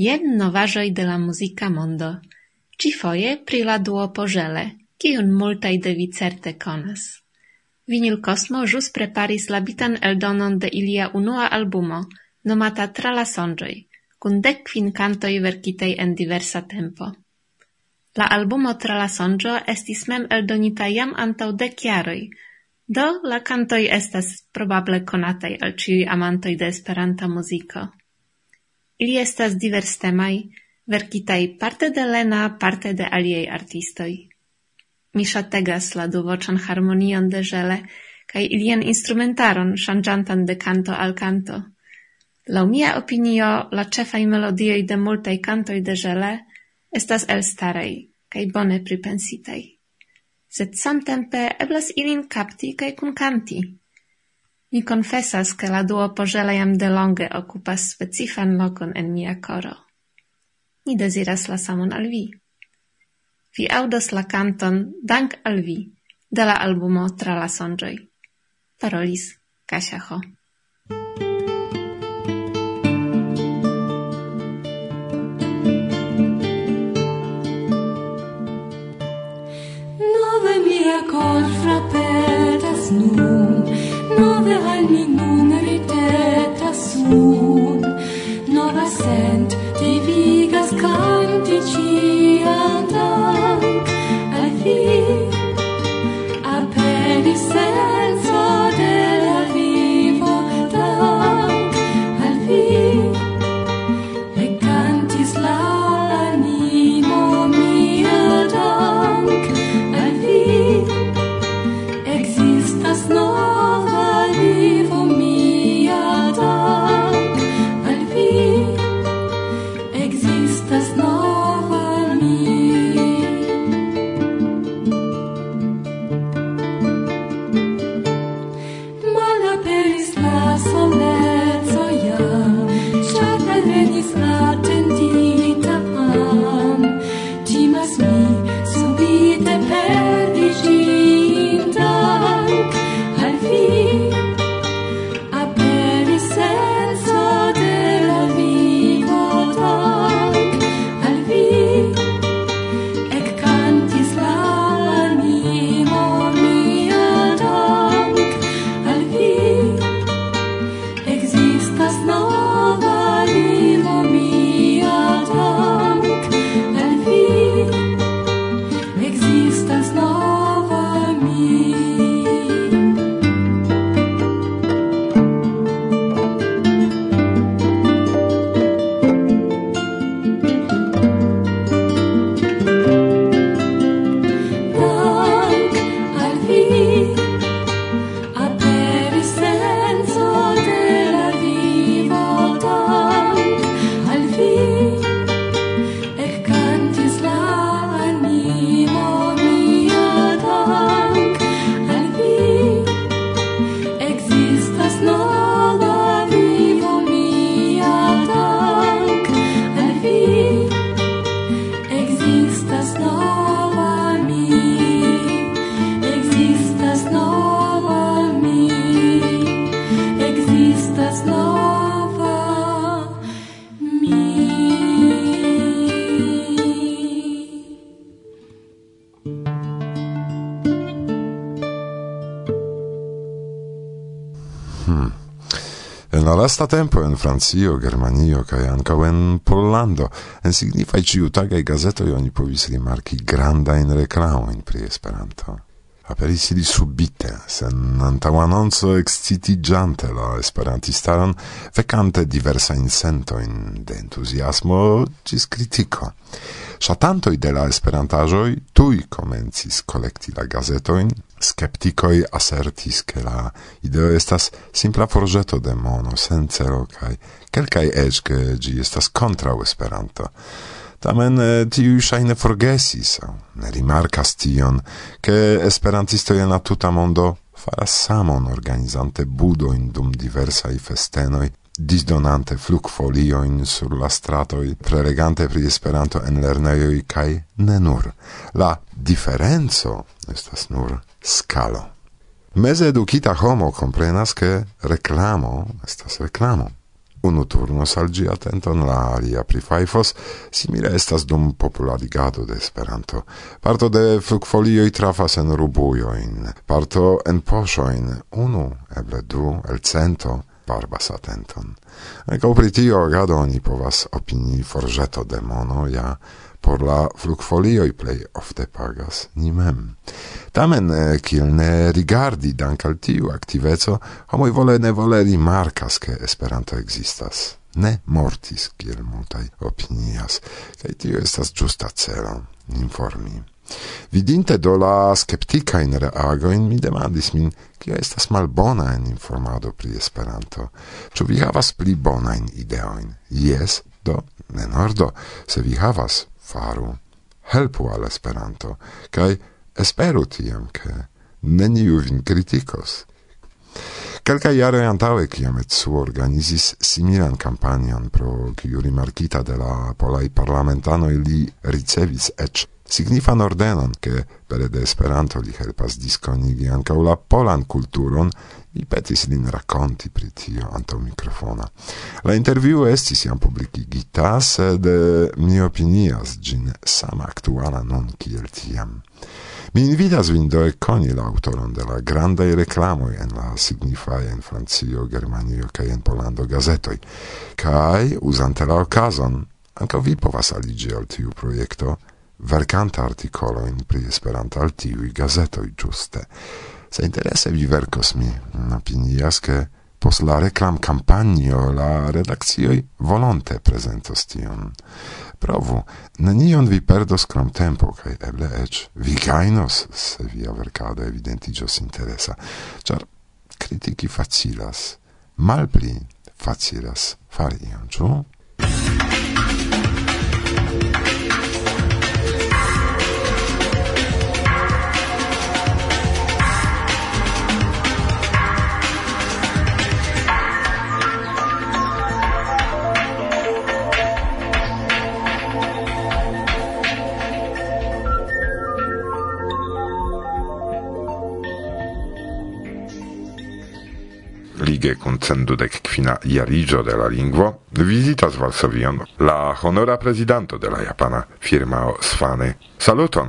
Jen novajoi de la musica mondo. Ci foie pri la duo žele, kiun multai de vi certe conas. Vinil Cosmo jus preparis labitan eldonon de ilia unua albumo, nomata Tra la sonĝoj, kun dek kvin kantoj verkitaj en diversa tempo. La albumo Tra la sonĝo estis mem eldonita jam antaŭ dek jaroj, do la kantoj estas probable konataj al ĉiuj amantoj de Esperanta muziko. Ili estas diverstemaj, verkitai parte de Lena, parte de aliei artistoi. Mi shategas la duvoĉan harmonion de Ĵele kai ilian instrumentaron shangjantan de canto al canto. La mia opinio, la cefai melodioi de multaj cantoi de Ĵele estas el starei, kai bone pripensitei. Sed samtempe eblas ilin kapti kaj canti. Mi confessas che la duo pogele jam delonge occupas specifan locon en mia coro. Mi desiras la samon al vi. Vi audos la canton Dank al vi de la albumo Tra la sonjoi. Parolis Kasia Ho. Nove mia cor frapetas nun and Lastatempo en Francio, Germanio cae ancau en Pollando en signifai ĉiutagaj gazetoi oni povis rimarki grandajn reklamojn pri Esperanto aperis ili subite, sen antaŭanonco excitiĝante la esperantistaron, vecante diversajn sentojn de entuziasmo ĝis kritiko. Ŝatantoj de la esperantaĵoj tuj komencis kolekti la gazetojn, skeptikoj asertis, ke la ideo estas simpla forĵeto de mono sen celo kaj kelkaj eĉ ke ĝi estas kontraŭ Esperanto. Tamen eh, tiu shaine forgesis aŭ ne rimarcas tion, ke esperantisto en la tuta mondo faras samon organizante budojn dum diversai festenoi, disdonante flugfoliojn sur la stratoi, prelegante pri Esperanto en lernejoj kaj ne nur. La diferenco estas nur skalo. Meze edukita homo komprenas, ke reklamo estas reklamo. Unu turnos al gi atenton la alia prifaifos, simile estas dum popularigado de Esperanto. Parto de flugfolioi trafas en rubujoin, parto en poŝojn, unu, eble du, el cento, barbas atenton. Ankaŭ pri tio agado oni povas opinii forgeto de mono ja por la flugfolioi plei ofte pagas ni mem. Tamen, eh, kiel ne rigardi dank al tiu activezo, homoi vole ne vole rimarcas che Esperanto existas. Ne mortis, kiel multaj opinias, kaj tio estas giusta celo informi. Vidinte do la skeptikajn reagoin, mi demandis min, kio estas malbona en informado pri Esperanto. Ĉu vi havas pli bonajn ideojn? Jes, do ne nordo, se vi havas faru, helpu al Esperanto, kaj esperu tiam, ke neniu vin kritikos. Kelkaj jaroj antaŭe, kiam su organizis similan kampanjon, pro kiu rimarkita de la polai parlamentanoi li ricevis ec signifan ordenon, ke pere de Esperanto li helpas disconigi ankaŭ la polan kulturon Mi petis lin racconti pri tio antaŭ microfona. La intervjuo estis jam publikigita, sed mi opinias gin sama actuala non kiel tiam. Mi invitas vin do koni la aŭtoron de la grandai reclamoi en la signifai en Francio, Germanio cae en Polando gazetoi. Cai, usante la okazon, anca vi povas aligi al tiu projekto articolo in pri esperanta al tiui gazetoi giuste se interesse vi vercos mi opinias che pos la reclam campagno la redaxioi volonte presentos tion. Provu, nenion vi perdos crom tempo, cae eble ec vi gainos se via vercado evidentigios interesa, char critici facilas, malpli facilas fari ion, ciu? lige kun cendudek kvina jarigio de la lingvo visitas Varsovion la honora prezidanto de la japana firmao Sfane. Saluton!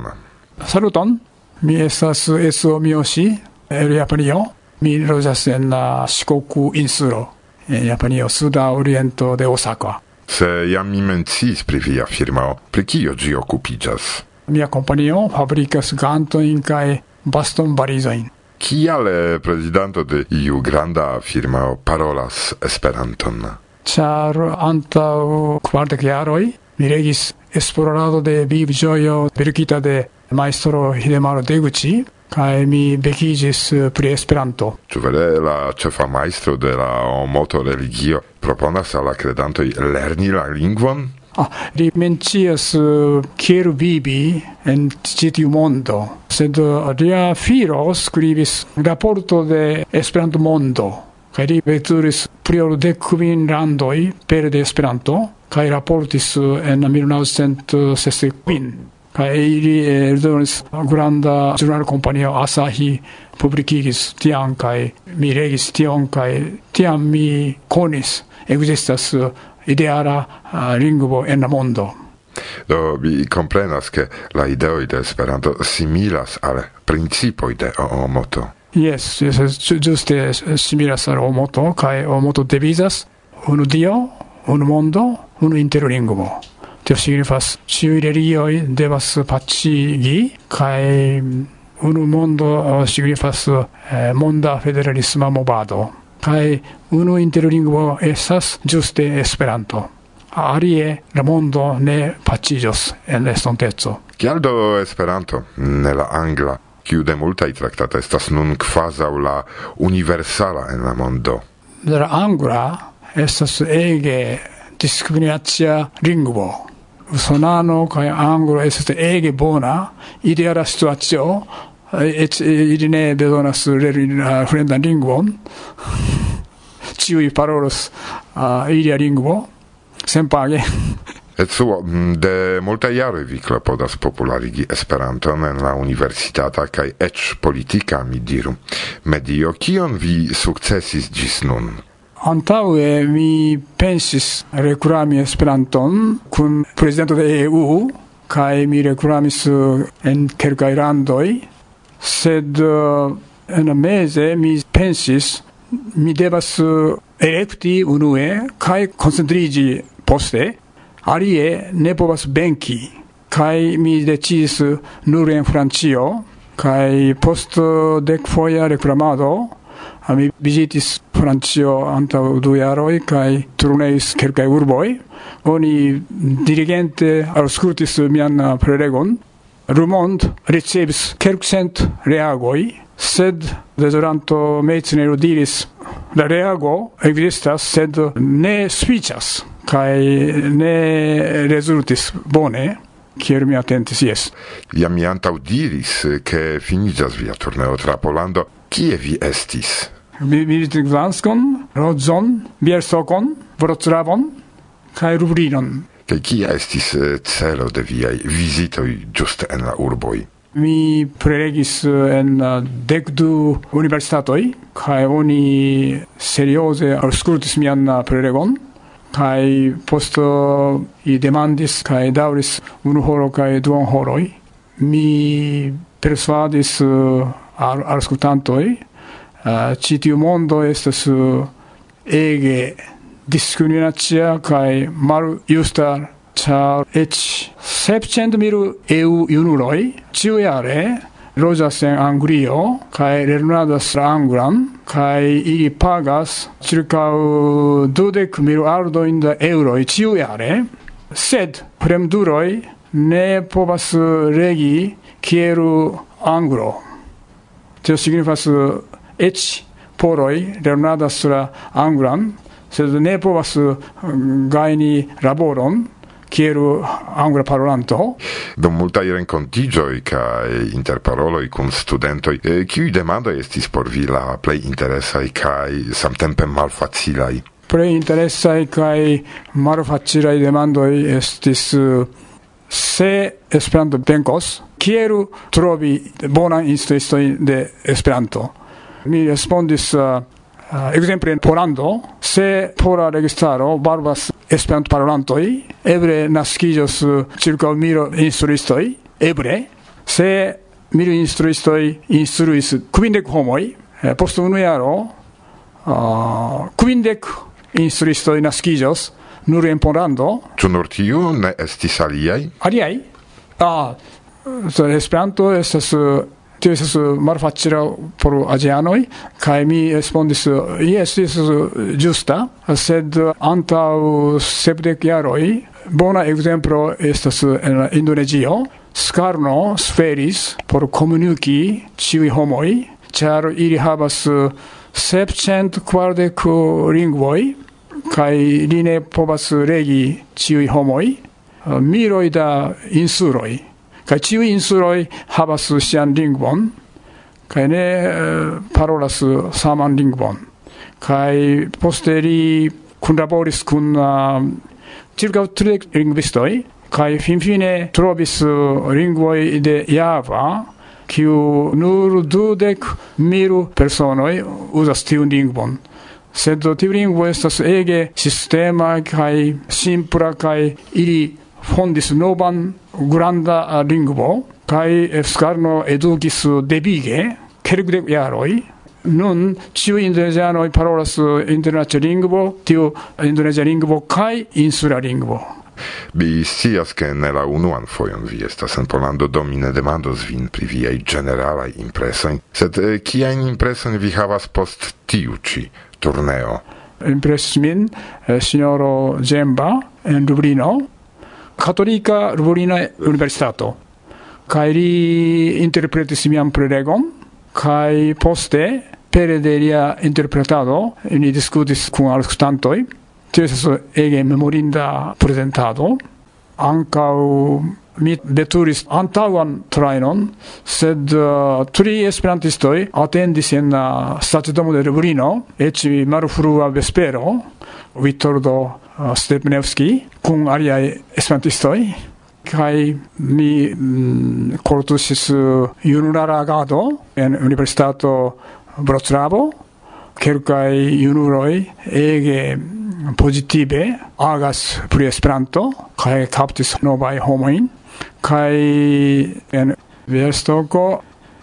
Saluton! Mi estas Esuo Miyoshi, el Japanio. Mi loĝas en la Shikoku insulo, en Japanio, suda oriento de Osaka. Se jam mi menciis pri via firmao, pri kio ĝi okupiĝas? Mia kompanio fabrikas gantojn kaj baston barizojn kial eh, prezidanto de iu granda firmao parolas Esperanton? Ĉar antaŭ kvardek jaroj mi regis esplorado de vivĝojo verkita de majstro Hidemaro Deguchi kai mi bekigis eh, pri Esperanto. Ĉu vere la ĉefa majstro de la moto religio proponas al la kredantoj lerni la lingvon? Ah, li mencias uh, kiel vivi en tiu mondo, sed uh, lia filo skribis raporto de Esperanto mondo, kaj li veturis pli ol dek kvin landoj pere de Esperanto kaj raportis eh, en 1960 kvin. Kaj ili eh, eldonis granda ĵurnala kompanio Asahi publikigis tian kaj mi regis tion kaj tiam mi konis ekzistas ideala uh, lingvo en la mondo. Do vi comprenas che la ideo de Esperanto similas al principoi de Omoto. Yes, yes, giuste similas al Omoto, kai Omoto devisas unu dio, unu mondo, unu interlingvo. Tio signifas ciui religioi devas pacigi, kai mm, unu mondo signifas eh, monda federalisma movado kai unu interlingvo esas juste Esperanto. Arie la mondo ne paciĝos en estontezo Kial do Esperanto, ne la angla, kiu de multaj traktata estas nun kvazaŭ la universala en la mondo? La angla estas ege diskriminacia lingvo. Usonano kaj anglo estas ege bona ideala situacio et ili ne bezonas leri uh, ah, fremdan lingvon, ciui parolos uh, ilia lingvo, sempage. Et suo, mm, de multa jare vi klopodas popularigi Esperanton en la universitata kaj eĉ politika, mi diru, medio, kion vi sukcesis ĝis nun? Antaŭe mi pensis reklami Esperanton kun prezidento de EU, kaj mi reklamis eh, en kelkaj landoj sed uh, en mese mi pensis mi devas eh, elekti unue kaj koncentriĝi poste. Alie ne povas benki kaj mi decidis nur en Francio kaj post eh, foia reklamado mi vizitis Francio antaŭ du jaroj kaj turneis kelkaj urboj. Oni dirigente aŭskultis mian prelegon Rumond ricevis kelkcent reagoi, sed desoranto medicinero diris la reago existas, sed ne switchas, kai ne resultis bone, Kier mi atentis, jes. Ja mi antau diris, che finigas via turneo tra Polando. Kie vi estis? Mi visitis Gdanskon, Rodzon, Bielsokon, Wrocławon, kai Lublinon. Kaj kia estis eh, celo de viaj vizitoj ĝuste en la urboj? Mi prelegis eh, en eh, dekdu universitatoj kaj oni serioze aŭskultis mian prelegon kaj posto i demandis kaj daŭris unu horo kaj duon horoj. Mi persuadis al aŭskultantoj ĉi tiu mondo estas ege discriminatia kai mal justa char et sepcent mil eu junuloi ciu iare Rojasen Anglio kai la Anglan kai ili pagas circa dudek mil ardo in da euro ciu iare sed fremduloi ne povas regi kiel anglo. Tio signifas eĉ poroi lernadas la anglan sed ne povas eh, gajni laboron kiel eh, angla parolanto do multaj renkontiĝoj kaj interparoloj kun studentoj eh, kiuj demandoj estis por vi la plej interesaj kaj samtempe malfacilaj? Plej interesaj kaj malfacilaj demandoj estis se Esperanto venkos kiel trovi bonan instruistojn de Esperanto. Mi respondis uh, Uh, exemple en Polando, se pola registaro barbas Esperanto parolantoi, ebre naskiĝos ĉirkaŭ eh, miro instruistoj, ebre se miro instruistoi instruis kvindek homoj, eh, post unu jaro uh, eh, kvindek instruistoj naskiĝos nur en Polando. Ĉu nur tiu ne estis aliaj? Aliaj? Ah, Esperanto estas uh, tio estas eh, malfacila por azianoj kaj mi respondis eh, jes eh, estas ĝusta sed antaŭ sepdek jaroj bona ekzemplo estas en Indonezio scarno sferis por komuniki ĉiuj homoi, ĉar ili havas sepcent kvardek lingvoj kaj li ne povas legi ciui homoi, miloi da insuloj. Kaj ĉiuj insuloj havas sian lingvon kaj ne eh, parolas saman lingvon. Kaj poste li kunlaboris kun eh, circa tridek lingvistoj kaj finfine trovis eh, lingvoj de Java kiu nur dudek mil personoj uzas tiun lingvon. Sed tiu lingvo estas ege sistema kaj simpla kaj ili fondis novan granda eh, lingvo kai Skarno edukis debige kelkdek jaroj nun ĉiu indonezianoj parolas internacia lingvo, tiu indonezia lingvo kaj insula lingvo. Mi scias che ne la unuan foion vi estas en Polando, do mi ne demandos vin pri viaj ĝeneralaj impresoj, sed eh, kiajn impresojn vi havas post tiu ĉi turneo? Impresis min eh, signoro Zemba en Dublino, Katolika Lublina Universitato. Kaj li interpretis mian prelegon, kaj poste pere de lia interpretado ni discutis kun aŭskultantoj Tio estas ege memorinda prezentado. Ankaŭ mi veturis antaŭan trajnon, sed uh, tri esperantistoj atendis en la uh, stacidomo de Lublino, eĉ malfrua vespero, Vitoldo Stepnevski kun aliaj esperantistoj kai mi mm, koltusis uh, junulara agado en universitato Vroclavo kelkai junuloi ege mm, positive agas pri Esperanto kaj kaptis novaj homojn kaj en verstoko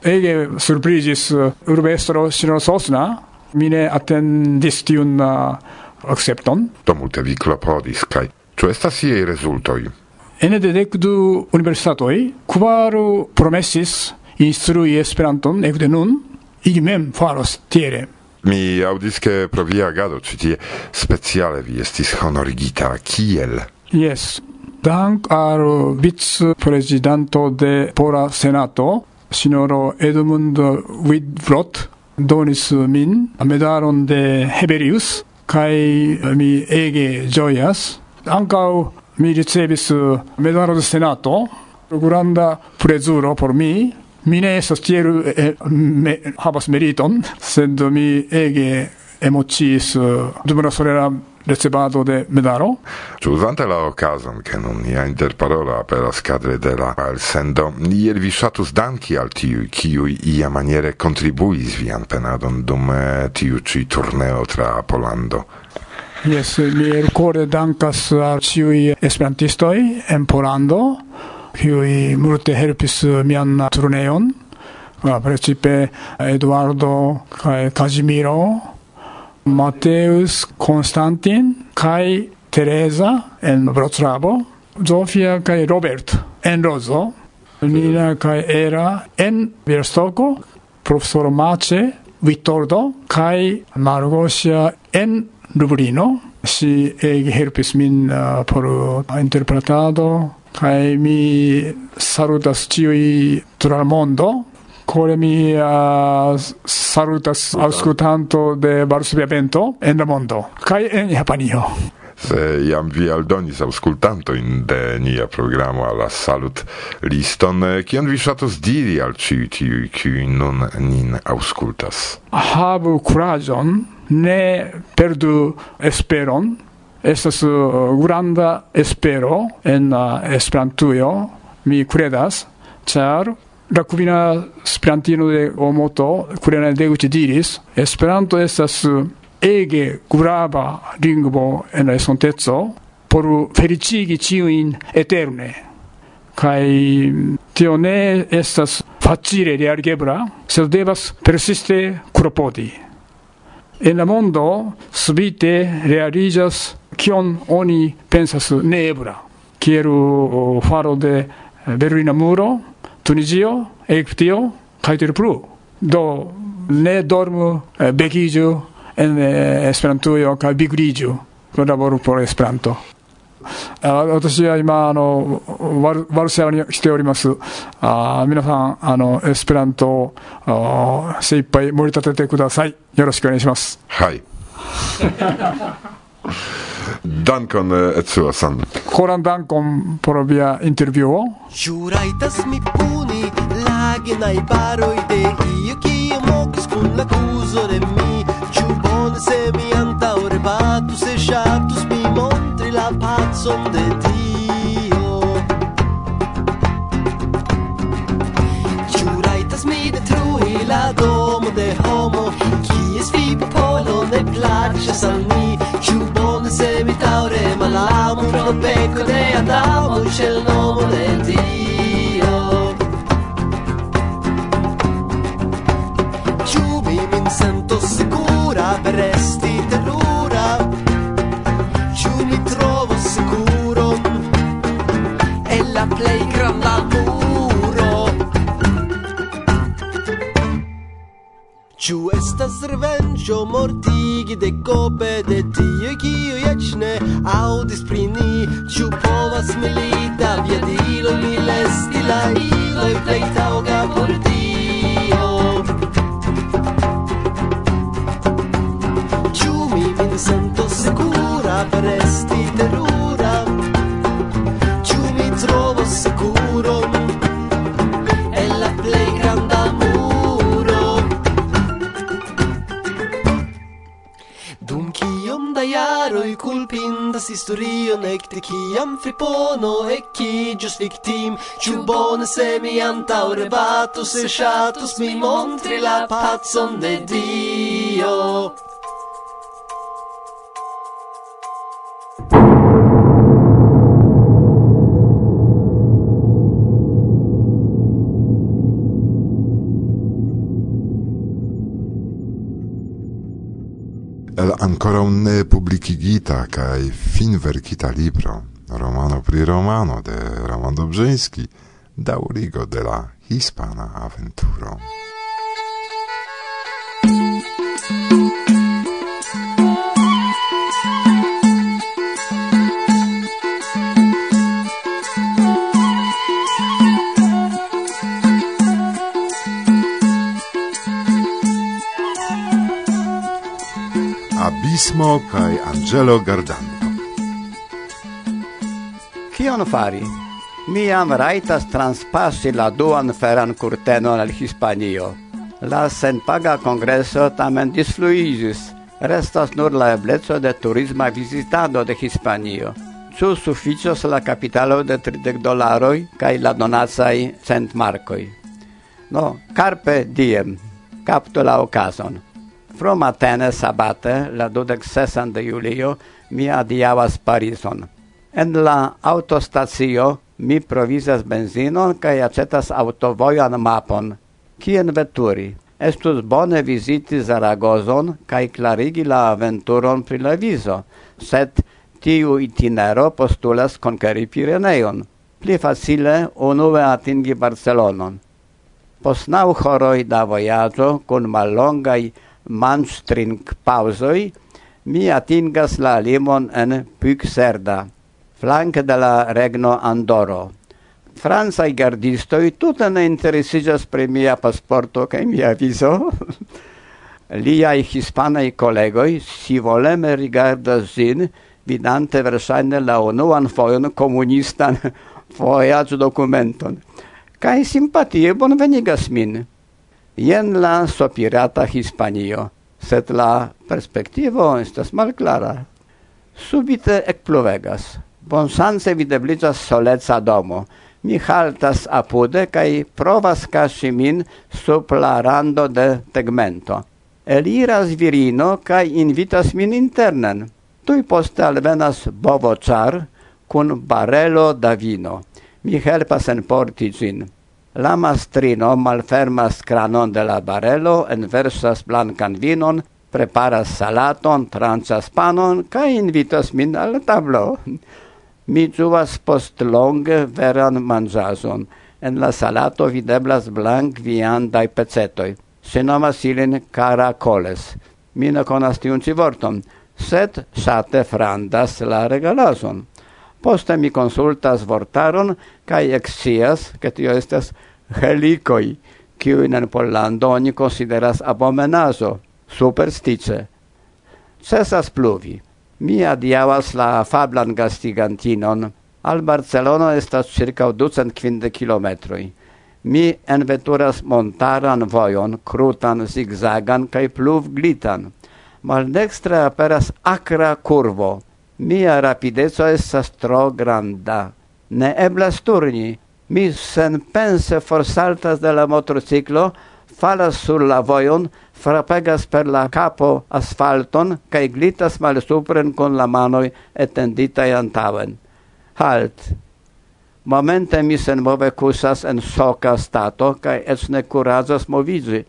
ege surprizis uh, urbestro Sino Sosna mine attendis tiun uh, accepton? Do multe vi klopodis, kaj ĉu estas iaj rezultoj? Ene de dekdu universitatoi, kvaro promesis instrui Esperanton ekde nun, ili mem faros tiere. Mi audis che pro via agado ĉi tie speciale vi estis honorigita kiel? Yes. Dank al vice presidento de Pola Senato, sinoro Edmund Widvrot, donis min medalon de Heberius, kai eh, mi ege gioias. Ancau mi ricevis eh, medalo de senato, granda plezuro por mi, mi ne estas tiel eh, me, havas meriton, sed mi ege emociis eh, dum la solera recebado de medalo. Uzante la okazon, ke nun nia interparola aperas kadre de la elsendo, iel vi ŝatus danki al tiuj, kiuj iamaniere kontribuis vian penadon dum eh, tiu ĉi turneo tra Polando. Yes, mi elkore dankas al ĉiuj esperantistoj en Polando, kiuj multe helpis eh, mian turneon, ah, precipe Eduardo kaj Casimiro, Mateus Konstantin kaj Teresa en Wrocławo, Zofia kaj Robert en Rozo, Nina kaj Era en Bielstoko, profesor Mace, Vittordo kaj Margosia en Lublino. Si ege helpis min uh, por interpretado kaj mi salutas ĉiuj tra la mondo core mi uh, salutas auscultanto de Varsovia Vento en la mondo kai en Japanio. Se iam vi aldonis auscultanto in de nia programo alla salut liston, kion vi ŝatus diri al ĉiuj tiuj, kiuj nun nin auscultas? Havu kuraĝon, ne perdu esperon, estas uh, granda espero en uh, Esperantujo, mi credas, ĉar la lakvina esperantino de Omoto kurena Deguchi diris Esperanto estas uh, ege grava lingvo en la estonteco por felicigi ciuin eterne. Kai mm, tio ne estas facile realgebla sed devas persiste klopodi en la mondo subite realiĝas kion oni pensas neebra, kiel uh, faro de eh, Berlina muro トゥニジオ、エイプティオ、カイトルプルー、ド、ネ・ドルム、ベキージュ、エスペラントゥヨカビクリージュ、ロラボルポエスペラント。私は今あのワル、ワルシャワにしておりますあ、皆さん、あのエスペラントを精一杯盛り立ててください、よろしくお願いします。はい Dankon Etsuo-san. Koran dankon por via intervjuo. Ĵurajtas mi puni la genajbaroj de iu kiu mokis kun la kuzo de mi. Ĉu bone se mi antaŭrebatus, e ŝatus mi montri la pacon de ti? col becco te andavo il nome del Dio. Giù mi sento sicura per esti terrura Giù mi trovo sicuro E la playground al muro. Giù estas revengio mortigi de cope de tio e kulpindas historion ekde kiam fripono ekiĝos viktim Ĉu bone se mi antaŭ rebatus, e ŝatus mi montri la pacon de Dio. el ankoraŭ ne publikigita fin verkita libro, romano pri romano de Roman Dobrzyński, daurigo de la hispana aventuro. Abismo kai Angelo Gardanto. Kion fari? Mi am raitas transpassi la duan feran curtenon al Hispanio. La senpaga congresso tamen disfluigis. Restas nur la ebleco de turisma visitado de Hispanio. Ciu sufficios la capitalo de 30 dolaroi cae la donacaj cent marcoi. No, carpe diem, capto la occasion. Frumatene sabate, la dudec sesan de julio, mi adiavas Parison. En la autostacio mi provizas benzinon kaj acetas autovojan mapon. Kien veturi? Estus bone viziti Zaragozon kaj klarigi la aventuron pri la vizo, sed tiu itinero postulas konkeri Pireneion. Pli facile unue atingi Barcelonon. Post naŭ horoj da vojaĝo kun mallongaj manstring pausoi, mi atingas la limon en Puigcerda, flanke de la regno Andoro. Francaj gardistoi tute ne interesigas pri mia pasporto kaj mia vizo. hispanai collegoi kolegoj sivoleme rigardas zin, vidante versaine la unuan fojon komunistan documenton. Kai simpatie bonvenigas min jen la sopirata Hispanio, sed la perspektivo estas malklara. Subite ekpluvegas. Bonsance videbliĝas soleca domo. Mi haltas apude kaj provas kaŝi min sub la rando de tegmento. Eliras virino kaj invitas min internen. Tuj poste alvenas bovoĉar kun barelo da vino. Mi helpas enporti ĝin. La mastrino malfermas cranon de la barelo, enversas blancan vinon, preparas salaton, trancas panon, ca invitas min al tablo. Mi giuvas post longe veran mangiason. En la salato videblas blanc viandai pecetoi. Se nomas ilin caracoles. Mi ne conas tiun ci vorton, sed sate frandas la regalason. Poste mi consultas vortaron, cae excias, che tio estes helicoi, kiuin in Pollando oni consideras abomenazo, superstice. Cesas pluvi. Mi adiavas la fablan gastigantinon. Al Barcelona estas circa 250 kilometroi. Mi enveturas montaran vojon, krutan, zigzagan kaj pluvglitan. Maldextre aperas acra curvo. Mia rapideco estas tro granda. Ne eblas turni, mi sen pense forsaltas de la motociclo, falas sur la vojon, frapegas per la capo asfalton kaj glitas mal supren con la manoj etenditaj antaven. Halt! Momente mi sen move kusas en soka stato kaj eĉ ne kuracas moviĝi.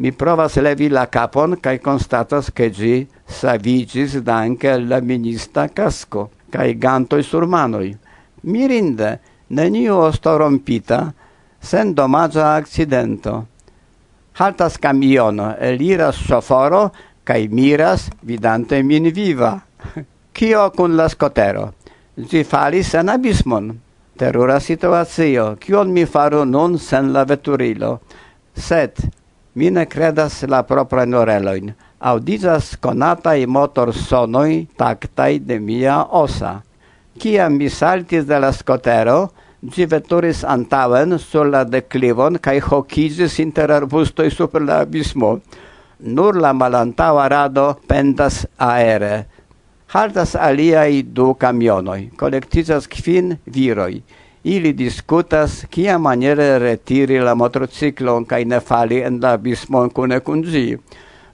Mi provas levi la capon, kaj konstatas, ke gi savigis danke la minista casco, kaj gantoj sur manoj. Mirinde! neniu osto rompita, sen domaĝa accidento. Haltas camiono, eliras soforo, cae miras, vidante min viva. Cio cun la scotero? Zi falis en abismon. Terura situazio, cion mi faru nun sen la veturilo. Sed, mi ne credas la propra noreloin. Audizas conatai motor sonoi tactai de mia osa. Ciam mi saltis de la scotero, gi veturis antauen sur la declivon cae hokizis inter arbustoi super la abismo. Nur la malantaua rado pendas aere. Haltas aliai du camionoi, collectizas kvin viroi. Ili discutas kia maniere retiri la motrociclon cae ne fali en la abismon cune cun gi.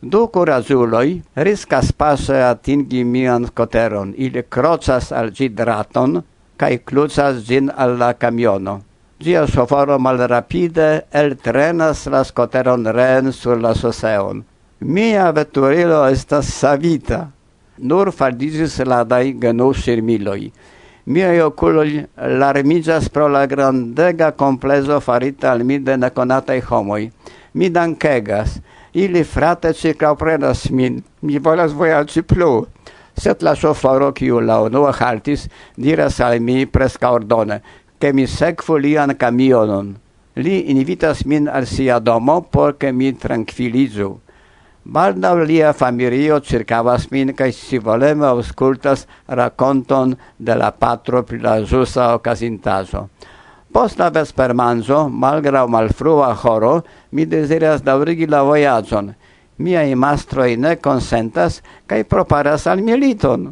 Du corazuloi riscas passe atingi mian coteron, ili crocas al gi draton, cae clucas gin alla camiono. Gia soforo malrapide eltrenas la scoteron reen sur la soseon. Mia veturilo estas savita. Nur faldizis ladai genu sirmiloi. Miei oculoi larmigas pro la grandega complezo farita al mi de neconatai homoi. Mi dankegas ili frate circauprenas min, mi volas voyaci plu. Set la soforo, kiu la unua haltis, diras al mi presca ordone, che mi sekvu lian camionon. Li invitas min al sia domo, por mi tranquilizu. Baldau lia familio circavas min cae si voleme auscultas raconton de la patro pri la ĵusa ocasintaso. Post la vespermanzo, malgrau malfrua horo, mi desiras daurigi la vojaĝon. Miai mastroi ne consentas, cae preparas al militon.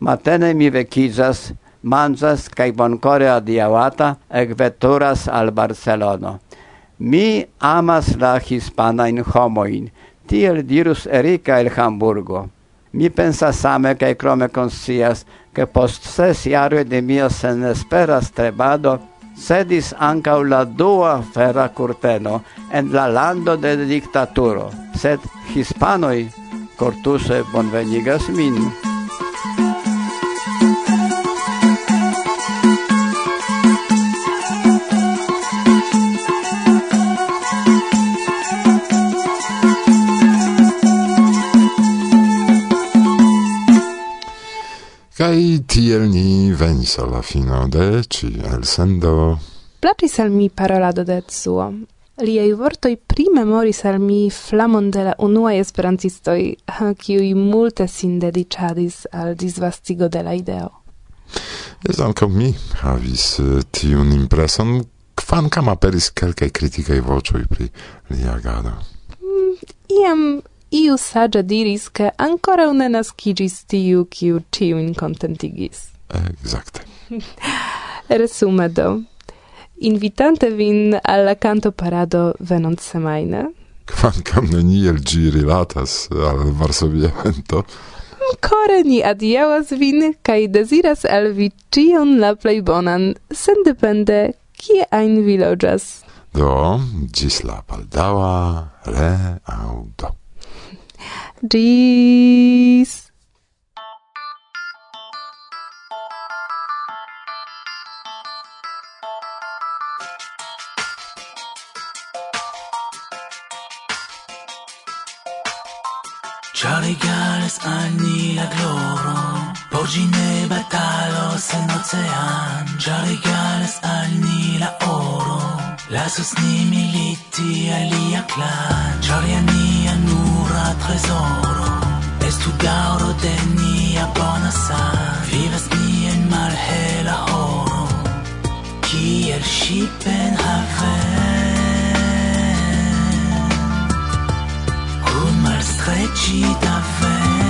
Matene mi vecizas, manzas, cae boncore adiavata, ec veturas al Barcelono. Mi amas la hispanajn homoin, tiel dirus Erika el Hamburgo. Mi pensas same cae krome consias, ke post ses jaroj de mia senespera strebado sedis ancau la dua ferra curteno en la lando de dictaturo, sed hispanoi cortuse bonvenigas min. Kai tiel ni venis alla fino de ci al sendo. Placis al mi parolado de Etsuo. Liei vortoi primemoris al mi flamon de la unuae esperantistoi, kiui multe sin dedicadis al disvastigo de la ideo. Jes ankaŭ mi havis eh, tiun impreson, kvankam aperis kelkaj kritikaj voĉoj pri lia agado. Mm, iam iu sagia diris che ancora ne nascigis tiu kiu ciuin contentigis. Exacte. Resume do. Invitante vin alla canto parado venont semaine. kvankam neniel gi rilatas al Varsovia evento. Kore ni adiaŭas vin kaj deziras al vi ĉion la plej bonan, sendepende kie ajn vi loĝas. Do, ĝis la baldaŭa reaŭdo. Dies. Charlie egalas al ni la gloro, Oggi ne batalos en ocean. Charlie egalas al la oro, lasos ni militi alia clan Ĉar ja nian tresoro Estu dauro de nia bona san Vivas ni en malhela horo Kiel shipen haven Kun malstrecita ven